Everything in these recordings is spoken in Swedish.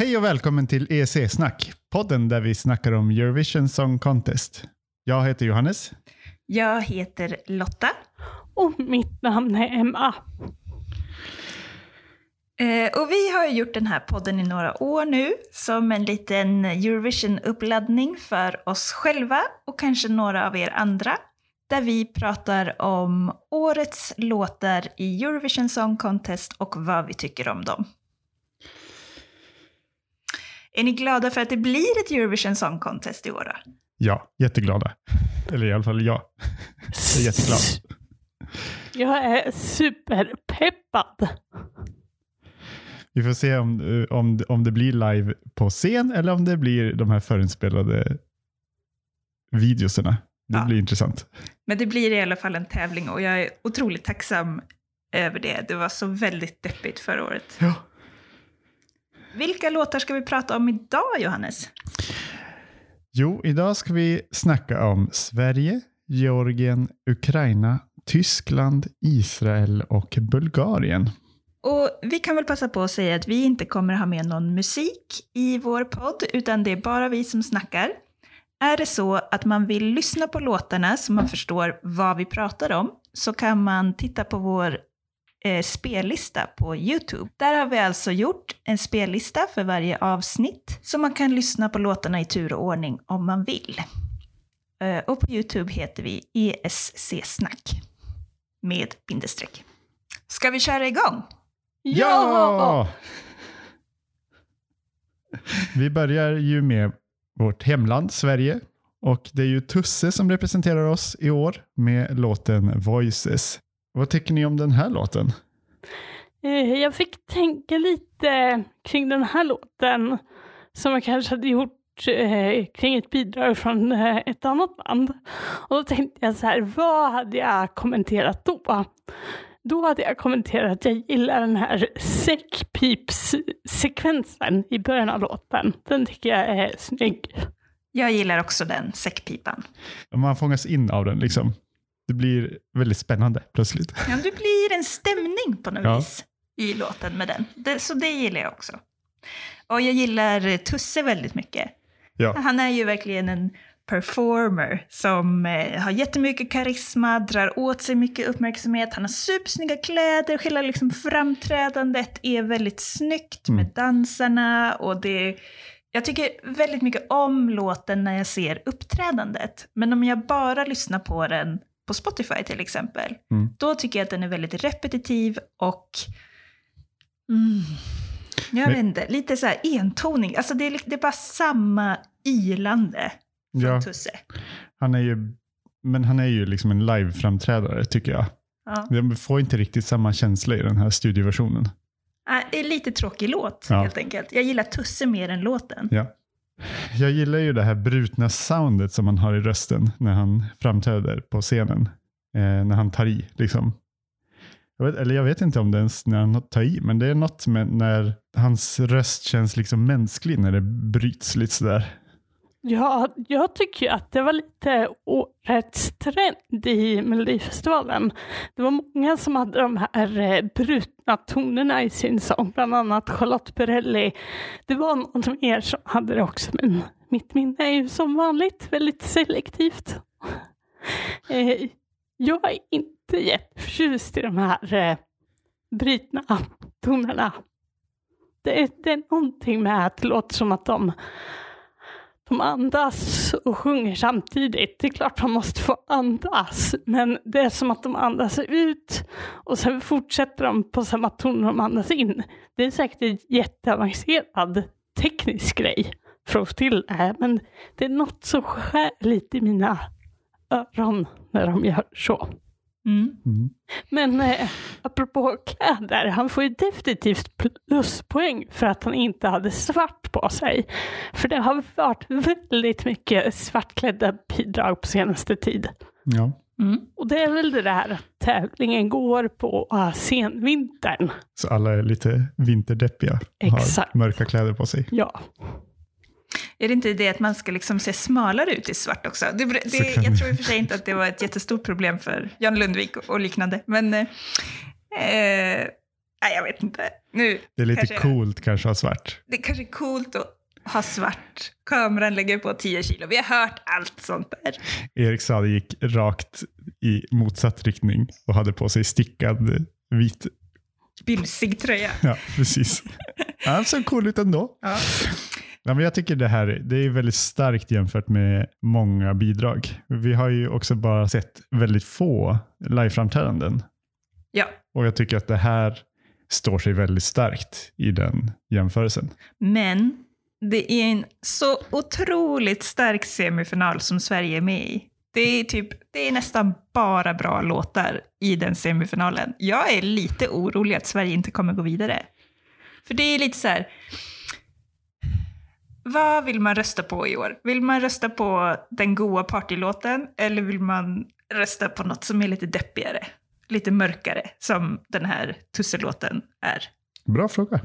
Hej och välkommen till EC-snack, podden där vi snackar om Eurovision Song Contest. Jag heter Johannes. Jag heter Lotta. Och mitt namn är Emma. Eh, och vi har gjort den här podden i några år nu som en liten Eurovision-uppladdning för oss själva och kanske några av er andra. Där vi pratar om årets låtar i Eurovision Song Contest och vad vi tycker om dem. Är ni glada för att det blir ett Eurovision Song Contest i år? Då? Ja, jätteglada. Eller i alla fall jag. Jag är jätteglad. Jag är superpeppad. Vi får se om, eh, om, om det blir live på scen eller om det blir de här förinspelade videoserna. Det Ja. blir intressant. Men det blir i alla fall en tävling och jag är otroligt tacksam över det. Det var så väldigt deppigt förra året. Ja. Vilka låtar ska vi prata om idag, Johannes? Jo, idag ska vi snacka om Sverige, Georgien, Ukraina, Tyskland, Israel och Bulgarien. Och vi kan väl passa på att säga att vi inte kommer ha med någon musik i vår podd, utan det är bara vi som snackar. Är det så att man vill lyssna på låtarna så man förstår vad vi pratar om, så kan man titta på vår eh, spellista på YouTube. Där har vi alltså gjort en spellista för varje avsnitt, så man kan lyssna på låtarna i tur och ordning om man vill. Eh, och på YouTube heter vi ESC-snack med bindestreck. Ska vi köra igång? Vi börjar ju med vårt hemland Sverige och det är ju Tusse som representerar oss i år med låten Voices. Vad tycker ni om den här låten? Eh, Jag fick tänka lite kring den här låten som jag kanske hade gjort eh, kring ett bidrag från eh, ett annat land. Och då tänkte jag så här, vad hade jag kommenterat då? Då hade jag kommenterat att jag gillar den här säckpips-sekvensen i början av låten. Den tycker jag är snygg. Jag gillar också den säckpipan. Man fångas in av den liksom. Det blir väldigt spännande plötsligt. Ja, det blir en stämning på något Ja. vis i låten med den. Det, så det gillar jag också. Och jag gillar Tusse väldigt mycket. Ja, Han är ju verkligen en performer som eh, har jättemycket karisma, drar åt sig mycket uppmärksamhet. Han har supersnygga kläder, hela liksom framträdandet är väldigt snyggt med Mm. dansarna och det jag tycker väldigt mycket om låten när jag ser uppträdandet. Men om jag bara lyssnar på den på Spotify till exempel, Mm. då tycker jag att den är väldigt repetitiv och mm, jag Men- vet inte, lite så här entoning. Alltså det är, det är bara samma ylande från ja Tusse. han är ju, men han är ju liksom en live-framträdare tycker jag. Ja. Den får inte riktigt samma känsla i den här studioversionen. Äh, Det är lite tråkig låt Ja. helt enkelt. Jag gillar Tusse mer än låten. Ja. Jag gillar ju det här brutna soundet som han har i rösten när han framträder på scenen. Eh, när han tar i. Liksom. Jag vet, eller jag vet inte om det ens när han tar i, men det är något med när hans röst känns liksom mänsklig när det bryts lite sådär. Ja, jag tycker att det var lite årets trend i Melodifestivalen. Det var många som hade de här eh, brutna tonerna i sin sång, bland annat Charlotte Perrelli. Det var någon mer som hade det också, men mitt minne är ju som vanligt väldigt selektivt. Eh, jag är inte jätteförtjust i de här eh, brutna tonerna. Det är, det är någonting med att det låter som att de de andas och sjunger samtidigt. Det är klart de måste få andas, men det är som att de andas ut och sen fortsätter de på samma ton de andas in. Det är säkert en jätteavancerad teknisk grej för att få till det här, men det är något som skär lite i mina öron när de gör så. Mm. Mm. Men eh, apropå kläder, han får ju definitivt pluspoäng för att han inte hade svart på sig. För det har varit väldigt mycket svartklädda bidrag på senaste tid. Ja. Mm. Och det är väl det där att tävlingen går på uh, senvintern. Så alla är lite vinterdeppiga och Exakt. har mörka kläder på sig. Ja. Är det inte det att man ska liksom se smalare ut i svart också? Det, det, jag tror i och för sig inte att det var ett jättestort problem för Jan Lundvik och, och liknande. Men eh, eh, Nej, jag vet inte. Nu Det är lite kanske, coolt kanske att ha svart. Det är kanske är coolt att ha svart. Kameran lägger på 10 kilo. Vi har hört allt sånt där. Erik Saade gick rakt i motsatt riktning och hade på sig stickad vit. Bylsig tröja. Ja, precis. Han såg cool ut ändå. Ja. Ja, men jag tycker det här det är väldigt starkt jämfört med många bidrag. Vi har ju också bara sett väldigt få liveframträdanden. ja, Och jag tycker att det här står sig väldigt starkt i den jämförelsen. men det är en så otroligt stark semifinal som Sverige är med i. Det är, typ, det är nästan bara bra låtar i den semifinalen. Jag är lite orolig att Sverige inte kommer gå vidare. För det är lite så här... Vad vill man rösta på i år? Vill man rösta på den goa partylåten eller vill man rösta på något som är lite deppigare? Lite mörkare, som den här tusselåten är. Bra fråga.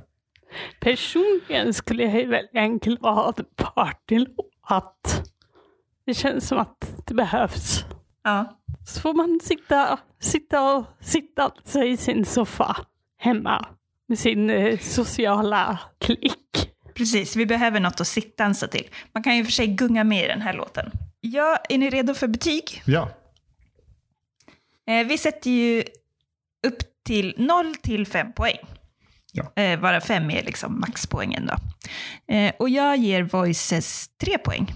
Personligen skulle jag ju välja en glad partylåt. Det känns som att det behövs. Ja, Så får man sitta, sitta och sitta alltså i sin soffa hemma med sin eh, sociala klick. Precis, vi behöver något att sittdansa till. Man kan ju för sig gunga med i den här låten. Ja, är ni redo för betyg? Ja, Eh, vi sätter ju upp till 0 till 5 poäng. Ja. Eh, varav 5 är liksom maxpoängen då. Eh, och jag ger Voices 3 poäng.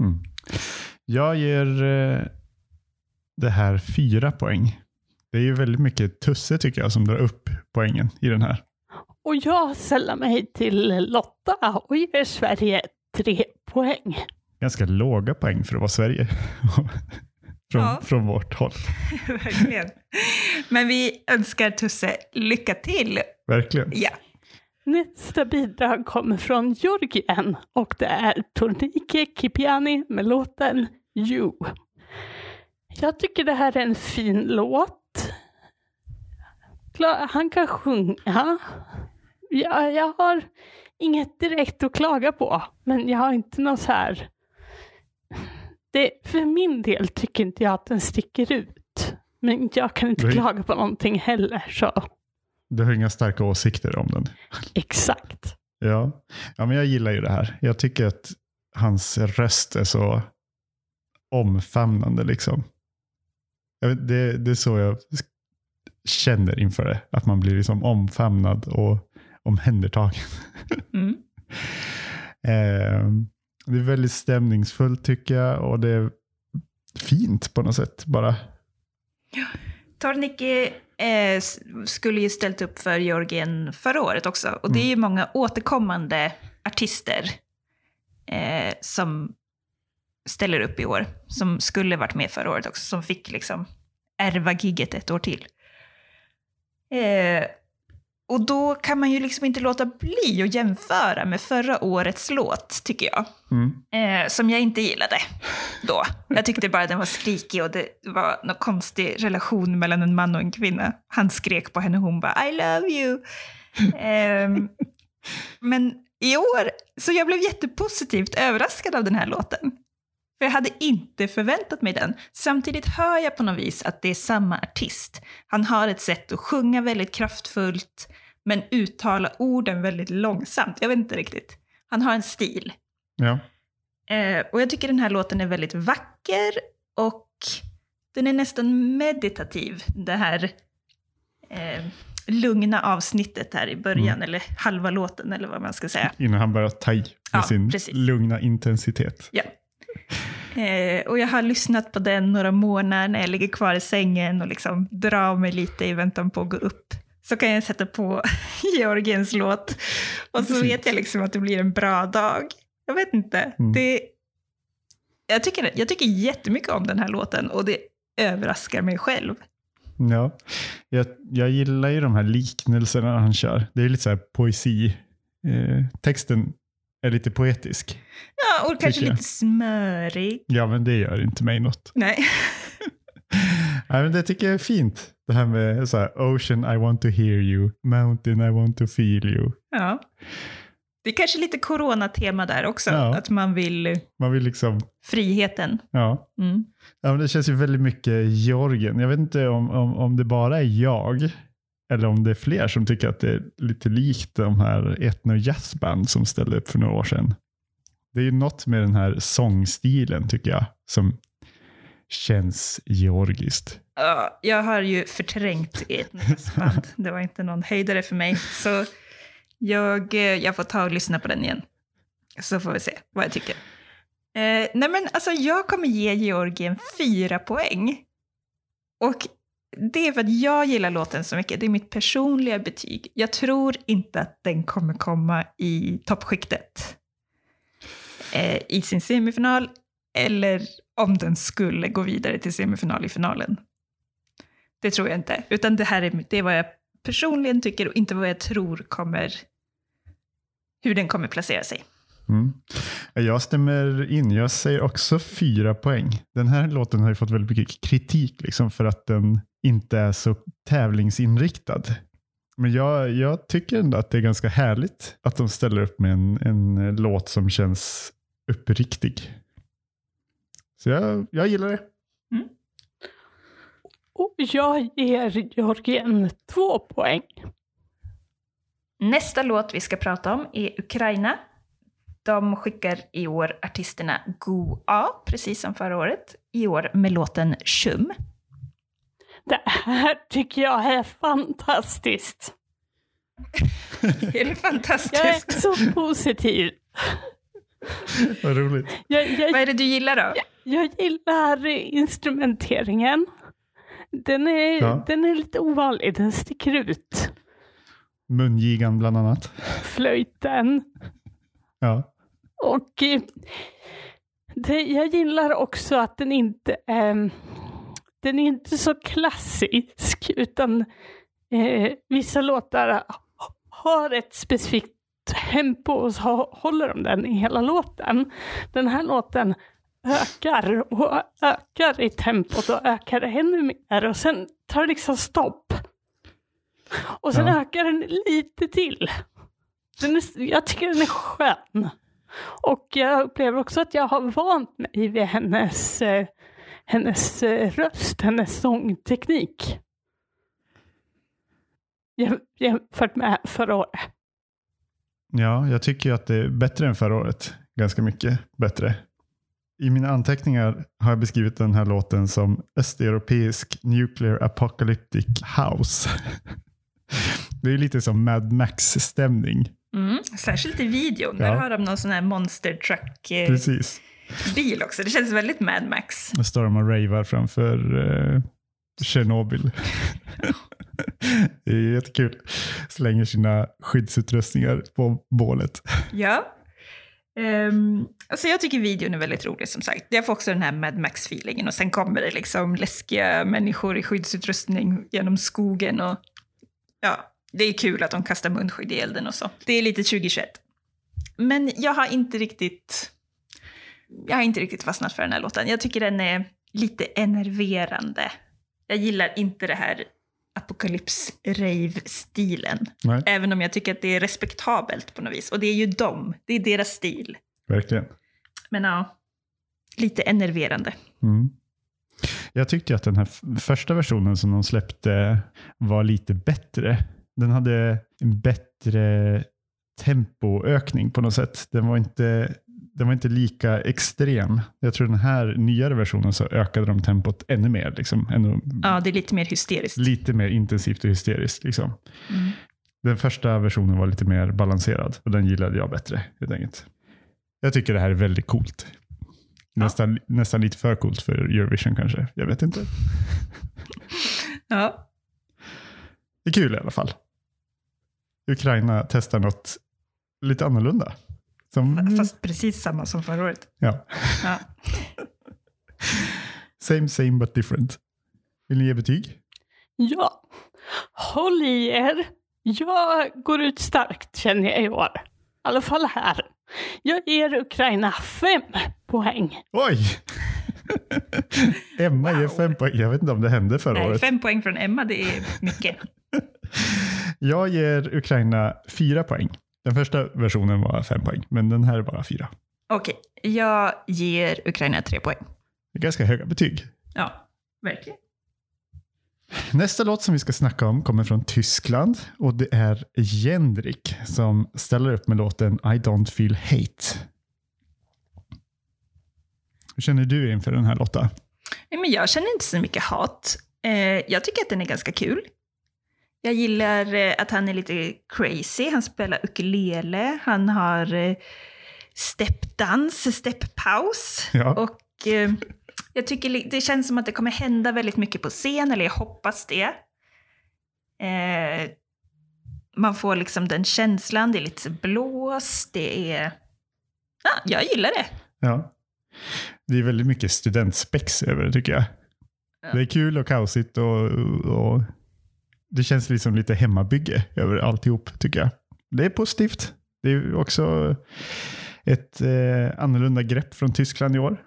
Mm. Jag ger eh, det här fyra poäng. Det är ju väldigt mycket Tusse tycker jag som drar upp poängen i den här. Och jag sällar mig till Lotta och ger Sverige tre poäng. Ganska låga poäng för att vara Sverige. från, Ja. från vårt håll. Verkligen. Men vi önskar Tusse lycka till. Verkligen. Ja. Nästa bidrag kommer från Georgien och det är Tornike Kipiani med låten You. Jag tycker det här är en fin låt. Han kan sjunga. Jag, jag har inget direkt att klaga på, men jag har inte något så här... Det, för min del tycker inte jag att den sticker ut. Men jag kan inte Nej. klaga på någonting heller, så Du har inga starka åsikter om den. exakt. Ja. ja, men jag gillar ju det här. Jag tycker att hans röst är så omfamnande. liksom. Vet, det, det är så jag känner inför det. Att man blir liksom omfamnad och omhändertagen. Mm. Eh, det är väldigt stämningsfullt tycker jag och det är fint på något sätt bara. Tornike eh, skulle ju ställt upp för Georgien förra året också. Och det är ju många återkommande artister eh, som ställer upp i år. Som skulle varit med förra året också. Som fick liksom ärva gigget ett år till. Eh, och då kan man ju liksom inte låta bli att jämföra med förra årets låt, tycker jag. Mm. Eh, som jag inte gillade då. Jag tyckte bara den var skrikig och det var någon konstig relation mellan en man och en kvinna. Han skrek på henne och hon bara I love you. Ehm, men i år, så jag blev jättepositivt överraskad av den här låten. För jag hade inte förväntat mig den. Samtidigt hör jag på något vis att det är samma artist. Han har ett sätt att sjunga väldigt kraftfullt, men uttala orden väldigt långsamt. Jag vet inte riktigt. Han har en stil. Ja. Eh, och jag tycker den här låten är väldigt vacker och den är nästan meditativ. Det här eh, lugna avsnittet här i början, eller halva låten eller vad man ska säga. Innan han börjar ta i med Ja, sin precis. lugna intensitet. Ja. Eh, och jag har lyssnat på den några månader när jag ligger kvar i sängen och liksom drar mig lite i väntan på att gå upp. Så kan jag sätta på Georgiens låt och så vet jag liksom att det blir en bra dag. Jag vet inte. Mm. Det, jag, tycker, jag tycker jättemycket om den här låten och det överraskar mig själv. Ja. Jag, jag gillar ju de här liknelserna han kör. Det är lite så här poesi. Eh, texten är lite poetisk. Ja, och kanske jag. lite smörig. Ja, men det gör inte mig något. Nej. Nej, men det tycker jag är fint. Det här med så här, Ocean I want to hear you, Mountain I want to feel you. Ja. Det är kanske lite coronatema där också, Ja. att man vill Man vill liksom, friheten. ja. Mm. ja men det känns ju väldigt mycket Georgien. Jag vet inte om, om, om det bara är jag, eller om det är fler som tycker att det är lite likt de här etno jazzband som ställde upp för några år sedan. Det är ju något med den här sångstilen tycker jag som känns georgiskt. Ja, jag har ju förträngt band. Det var inte någon höjdare för mig. Så jag, eh, jag får ta och lyssna på den igen. Så får vi se vad jag tycker. Eh, nej men alltså jag kommer ge Georgien fyra poäng. Och det är för att jag gillar låten så mycket. Det är mitt personliga betyg. Jag tror inte att den kommer komma i toppskiktet eh, i sin semifinal eller om den skulle gå vidare till semifinal i finalen. Det tror jag inte. Utan det här är, det är vad jag personligen tycker och inte vad jag tror kommer... Hur den kommer placera sig. Mm. Jag stämmer in. Jag säger också fyra poäng. Den här låten har ju fått väldigt mycket kritik liksom, för att den inte är så tävlingsinriktad. Men jag, jag tycker ändå att det är ganska härligt att de ställer upp med en, en låt som känns uppriktig. Så jag, jag gillar det. Och jag ger Georgien två poäng. Nästa låt vi ska prata om är Ukraina. De skickar i år artisterna Go-A, precis som förra året. I år med låten Shum. Det här tycker jag är fantastiskt. är det Jag fantastiskt? är så positiv. Vad roligt. Jag, jag, Vad är det du gillar då? jag gillar instrumenteringen. Den är, Ja. den är lite ovanlig, den sticker ut. Mungigan bland annat. Flöjten. Ja. Och eh, det, jag gillar också att den inte är, den är inte så klassisk utan eh, vissa låtar har ett specifikt tempo och så håller de den i hela låten. Den här låten ökar och ökar i tempot och ökar ännu mer och sen tar det liksom stopp. Och sen Ja. ökar den lite till. Den är, jag tycker den är skön. Och jag upplever också att jag har vant mig vid hennes, hennes röst, hennes sångteknik. Jäm- Jämfört med förra året. Ja, jag tycker att det är bättre än förra året. Ganska mycket bättre. I mina anteckningar har jag beskrivit den här låten som östeuropeisk nuclear apocalyptic house. Det är lite som Mad Max-stämning. Mm. Särskilt i videon. Ja. Där har de någon sån här monster truck-bil Precis. också. Det känns väldigt Mad Max. Då står de och ravar framför eh, Tjernobyl. det är jättekul. Slänger sina skyddsutrustningar på bålet. Ja. Um, alltså jag tycker videon är väldigt rolig som sagt. Jag får också den här Mad Max-feelingen och sen kommer det liksom läskiga människor i skyddsutrustning genom skogen och ja, det är kul att de kastar munskydd i elden och så. Det är lite 2021. Men jag har inte riktigt, jag har inte riktigt fastnat för den här låten. Jag tycker den är lite enerverande. Jag gillar inte det här apokalyps-rave-stilen. Även om jag tycker att det är respektabelt på något vis. Och det är ju dem, det är deras stil. verkligen. Men ja, lite enerverande. Mm. Jag tyckte att den här första versionen som de släppte var lite bättre. Den hade en bättre tempoökning på något sätt. Den var inte, den var inte lika extrem. Jag tror den här nyare versionen så ökade de tempot ännu mer. Liksom. Ännu, Ja, det är lite mer hysteriskt. Lite mer intensivt och hysteriskt. Liksom. Mm. Den första versionen var lite mer balanserad och den gillade jag bättre helt enkelt. Jag tycker det här är väldigt coolt. Nästan, nästan lite för coolt för Eurovision kanske. Jag vet inte. Ja. Det är kul i alla fall. Ukraina testar något lite annorlunda. Som, Fast precis samma som förra året. ja. Ja. Same same but different. Vill ni ge betyg? Ja, håll i er. Jag går ut starkt känner jag i år. I alla fall här. Jag ger Ukraina fem poäng. Oj! Emma ger fem poäng. Jag vet inte om det hände förra Nej, året. fem poäng från Emma, det är mycket. Jag ger Ukraina fyra poäng. Den första versionen var fem poäng, men den här är bara fyra. Okej, jag ger Ukraina tre poäng. Det är ganska höga betyg. Ja, verkligen. Nästa låt som vi ska snacka om kommer från Tyskland och det är Jendrik som ställer upp med låten I don't feel hate. Hur känner du inför den här Lotta? Nej, men jag känner inte så mycket hat. Eh, jag tycker att den är ganska kul. Jag gillar eh, att han är lite crazy. Han spelar ukulele, han har eh, steppdans, steppaus. Ja. Och eh, jag tycker det känns som att det kommer hända väldigt mycket på scen, eller jag hoppas det. Man får liksom den känslan, det är lite blås, det är... Ja, jag gillar det. Ja. Det är väldigt mycket studentspex över det tycker jag. Ja. Det är kul och kaosigt och, och det känns liksom lite hemmabygge över alltihop tycker jag. Det är positivt. Det är också ett eh, annorlunda grepp från Tyskland i år.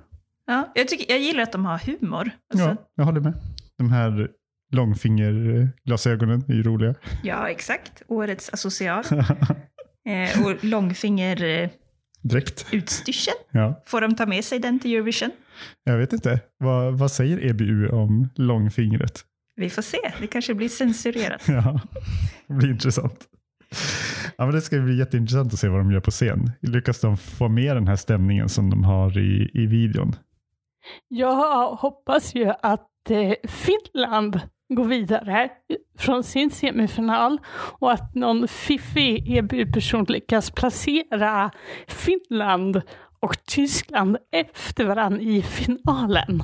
Ja, jag, tycker, jag gillar att de har humor. Alltså, Ja, jag håller med. De här långfingerglasögonen är ju roliga. Ja, exakt. Årets asocial. Eh, och långfingerutstyrseln. ja, Får de ta med sig den till Eurovision? jag vet inte. Vad, vad säger EBU om långfingret? Vi får se. Det kanske blir censurerat. Ja, det blir intressant. Ja, men det ska bli jätteintressant att se vad de gör på scen. Lyckas de få med den här stämningen som de har i, i videon? Jag hoppas ju att eh, Finland går vidare från sin semifinal och att någon fiffig EBU-person lyckas placera Finland och Tyskland efter varandra i finalen.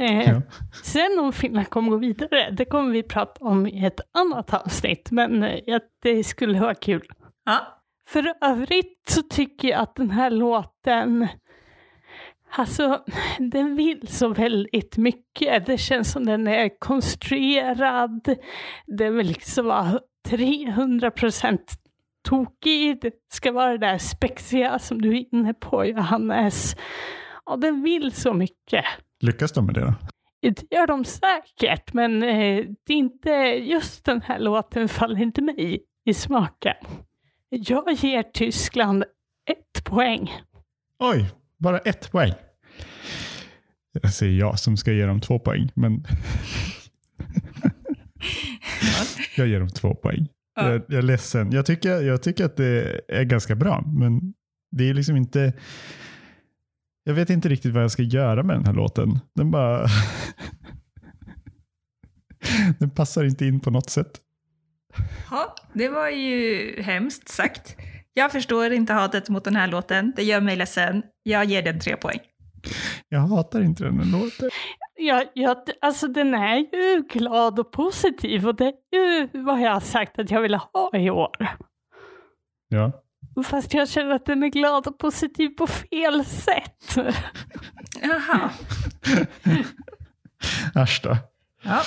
Eh, Ja. Sen om Finland kommer gå vidare, det kommer vi prata om i ett annat avsnitt, men eh, det skulle vara kul. Ja. För övrigt så tycker jag att den här låten, alltså den vill så väldigt mycket. Det känns som den är konstruerad, den vill liksom vara 300 procent tokig, det ska vara det där spexiga som du är inne på Johannes. Ja, den vill så mycket. Lyckas de med det då? Det gör de säkert, men eh, det är inte, just den här låten faller inte mig i smaken. Jag ger Tyskland ett poäng. Oj, bara ett poäng. Jag säger jag som ska ge dem två poäng, men jag ger dem två poäng. Ja. Jag, jag är ledsen. Jag tycker, jag tycker att det är ganska bra, men det är liksom inte... Jag vet inte riktigt vad jag ska göra med den här låten. Den bara... den passar inte in på något sätt. ja, det var ju hemskt sagt. Jag förstår inte hatet mot den här låten. Det gör mig ledsen. Jag ger den tre poäng. Jag hatar inte den här låten. Ja, ja, alltså den är ju glad och positiv och det är ju vad jag har sagt att jag vill ha i år. Ja. Fast jag känner att den är glad och positiv på fel sätt. Jaha. Äsch då. Ja.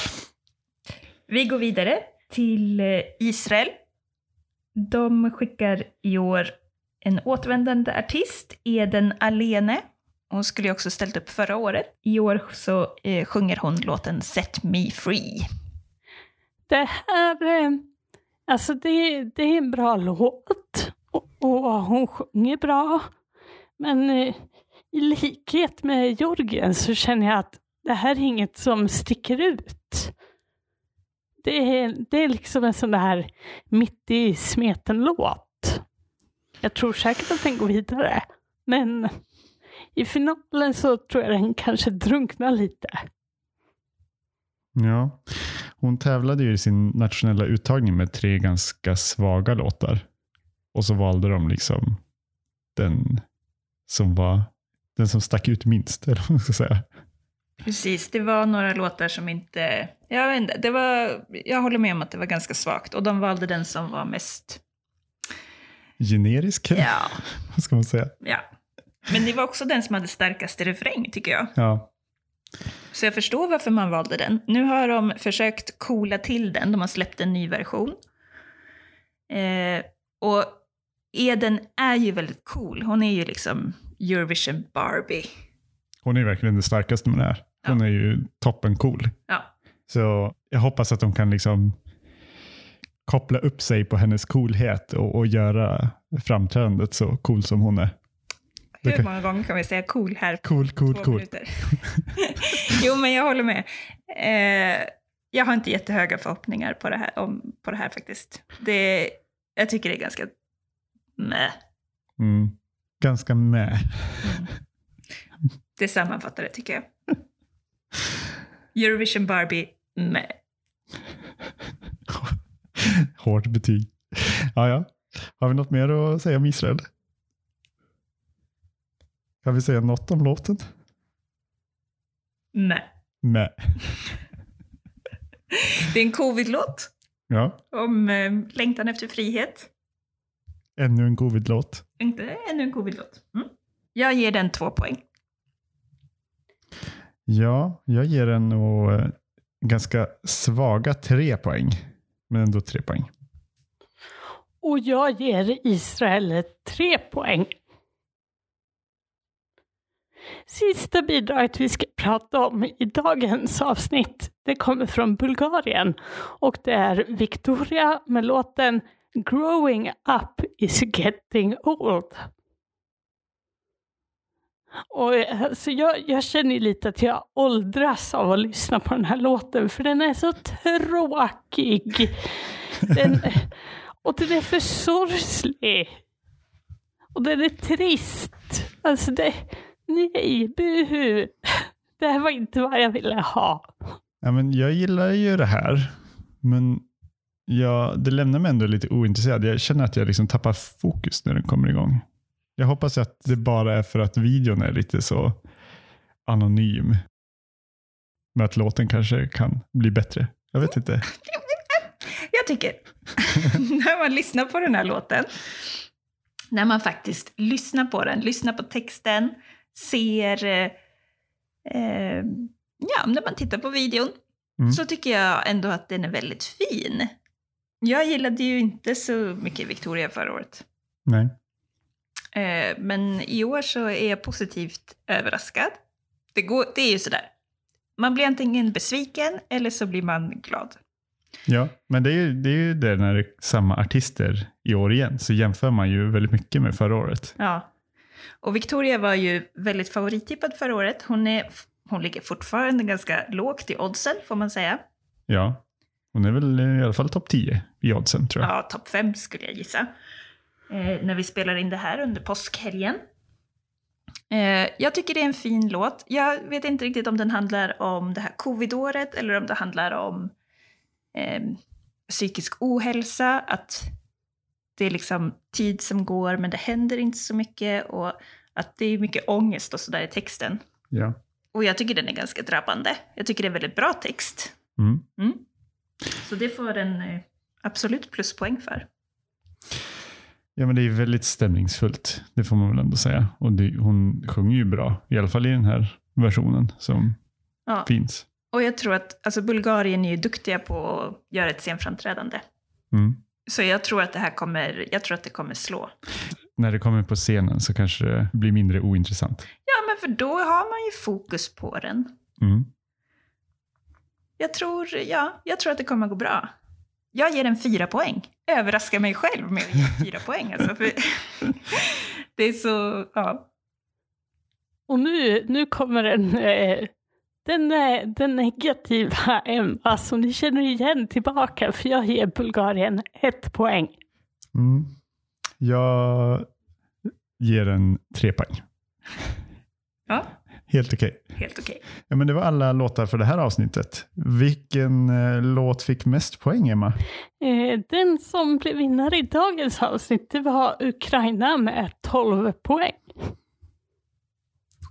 Vi går vidare till eh, Israel. De skickar i år en återvändande artist, Eden Alene. Hon skulle ju också ställt upp förra året. I år så eh, sjunger hon låten Set Me Free. Det här, eh, alltså det, det är en bra låt och, hon sjunger bra. Men eh, i likhet med Jorgen så känner jag att det här är inget som sticker ut. Det är, det är liksom en sån där mitt i smeten-låt. Jag tror säkert att den går vidare. Men i finalen så tror jag den kanske drunknar lite. Ja. Hon tävlade ju i sin nationella uttagning med tre ganska svaga låtar. Och så valde de liksom den som var den som stack ut minst. Eller vad man ska säga. Precis, det var några låtar som inte... Jag vet inte, det var, jag håller med om att det var ganska svagt. Och de valde den som var mest... Generisk, Ja, vad ska man säga? ja. Men det var också den som hade starkaste refräng, tycker jag. Ja, Så jag förstår varför man valde den. Nu har de försökt coola till den. De har släppt en ny version. Eh, och Eden är ju väldigt cool. Hon är ju liksom Eurovision Barbie. hon är verkligen det starkaste med det här. Hon är ju toppen cool. Ja, Så jag hoppas att de kan liksom koppla upp sig på hennes coolhet och, och göra framträdandet så cool som hon är. Hur många gånger kan vi säga cool här Cool, cool, cool. jo, men jag håller med. Eh, jag har inte jättehöga förhoppningar på det här, om, på det här faktiskt. Det, jag tycker det är ganska meh. Mm. Ganska med. Det sammanfattar det tycker jag. Eurovision Barbie, meh. Hårt betyg. Ja, ja. Har vi något mer att säga om Israel? Kan vi säga något om låten? Nej. Nej. Det är en covid-låt Ja, om eh, längtan efter frihet. Ännu en covid-låt. Inte ännu en covid-låt. Mm. Jag ger den två poäng. Ja, jag ger den nog eh, ganska svaga tre poäng. Men ändå tre poäng. Och jag ger Israel tre poäng. Sista bidraget vi ska prata om i dagens avsnitt, det kommer från Bulgarien och det är Victoria med låten Growing up is getting old. Och alltså jag, jag känner lite att jag åldras av att lyssna på den här låten för den är så tråkig. Den, och den är för sorglig. Och den är trist. Alltså det, nej, buhu. Det här var inte vad jag ville ha. Ja, men jag gillar ju det här. Men jag, det lämnar mig ändå lite ointresserad. Jag känner att jag liksom tappar fokus när den kommer igång. Jag hoppas att det bara är för att videon är lite så anonym. Men att låten kanske kan bli bättre. Jag vet inte. Jag tycker, när man lyssnar på den här låten, när man faktiskt lyssnar på den, lyssnar på texten, ser, eh, eh, ja, när man tittar på videon, Mm. så tycker jag ändå att den är väldigt fin. Jag gillade ju inte så mycket Victoria förra året. Nej. Eh, men i år så är jag positivt överraskad. Det, går, det är ju sådär. Man blir antingen besviken eller så blir man glad. Ja, men det är ju det, är ju det när det är samma artister i år igen. Så jämför man ju väldigt mycket med förra året. Ja. Och Victoria var ju väldigt favorittippad förra året. Hon, är, hon ligger fortfarande ganska lågt i oddsen, får man säga. Ja, hon är väl i alla fall topp 10 i oddsen tror jag. Ja, topp fem skulle jag gissa. Eh, när vi spelar in det här under påskhelgen. Eh, jag tycker det är en fin låt. Jag vet inte riktigt om den handlar om det här covidåret eller om det handlar om eh, psykisk ohälsa. Att det är liksom tid som går men det händer inte så mycket och att det är mycket ångest och sådär i texten. Ja. Och jag tycker den är ganska drabbande. Jag tycker det är väldigt bra text. Mm. Mm. Så det får den eh, absolut pluspoäng för. ja, men det är väldigt stämningsfullt. Det får man väl ändå säga. Och det, hon sjunger ju bra, i alla fall i den här versionen som Ja. finns. Och jag tror att alltså Bulgarien är ju duktiga på att göra ett scenframträdande. Mm. Så jag tror att det här kommer, jag tror att det kommer slå. När det kommer på scenen så kanske det blir mindre ointressant. Ja, men för då har man ju fokus på den. Mm. Jag tror, ja, jag tror att det kommer att gå bra. Jag ger den fyra poäng. Överraskar mig själv med att ge fyra poäng. Alltså, för det är så, ja. Och nu, nu kommer den, eh, den, eh, den negativa Emma som ni känner igen tillbaka för jag ger Bulgarien ett poäng. Mm. Jag ger en tre poäng. ja, Helt okej. helt okej. Ja, men det var alla låtar för det här avsnittet. Vilken eh, låt fick mest poäng, Emma? Eh, den som blev vinnare i dagens avsnitt det var Ukraina med 12 poäng.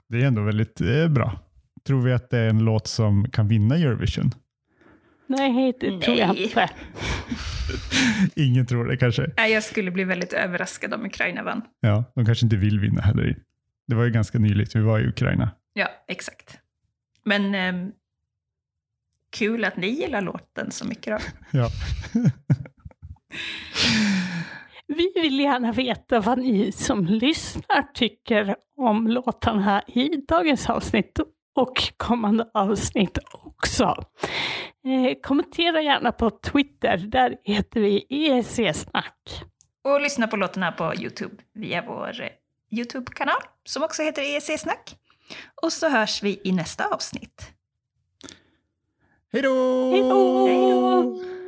Det är ändå väldigt eh, bra. Tror vi att det är en låt som kan vinna Eurovision? Nej, det tror jag inte. Ingen tror det kanske. Nej, Jag skulle bli väldigt överraskad om Ukraina vann. Ja, de kanske inte vill vinna heller. Det var ju ganska nyligt, vi var i Ukraina. Ja, exakt. Men ehm, kul att ni gillar låten så mycket då. Ja. Vi vill gärna veta vad ni som lyssnar tycker om låtarna i dagens avsnitt och kommande avsnitt också. Eh, kommentera gärna på Twitter, där heter vi EEC-snack. Och lyssna på låtarna på Youtube via vår eh, Youtube-kanal som också heter EEC-snack. Och så hörs vi i nästa avsnitt. Hej då! Hej då! Hej då!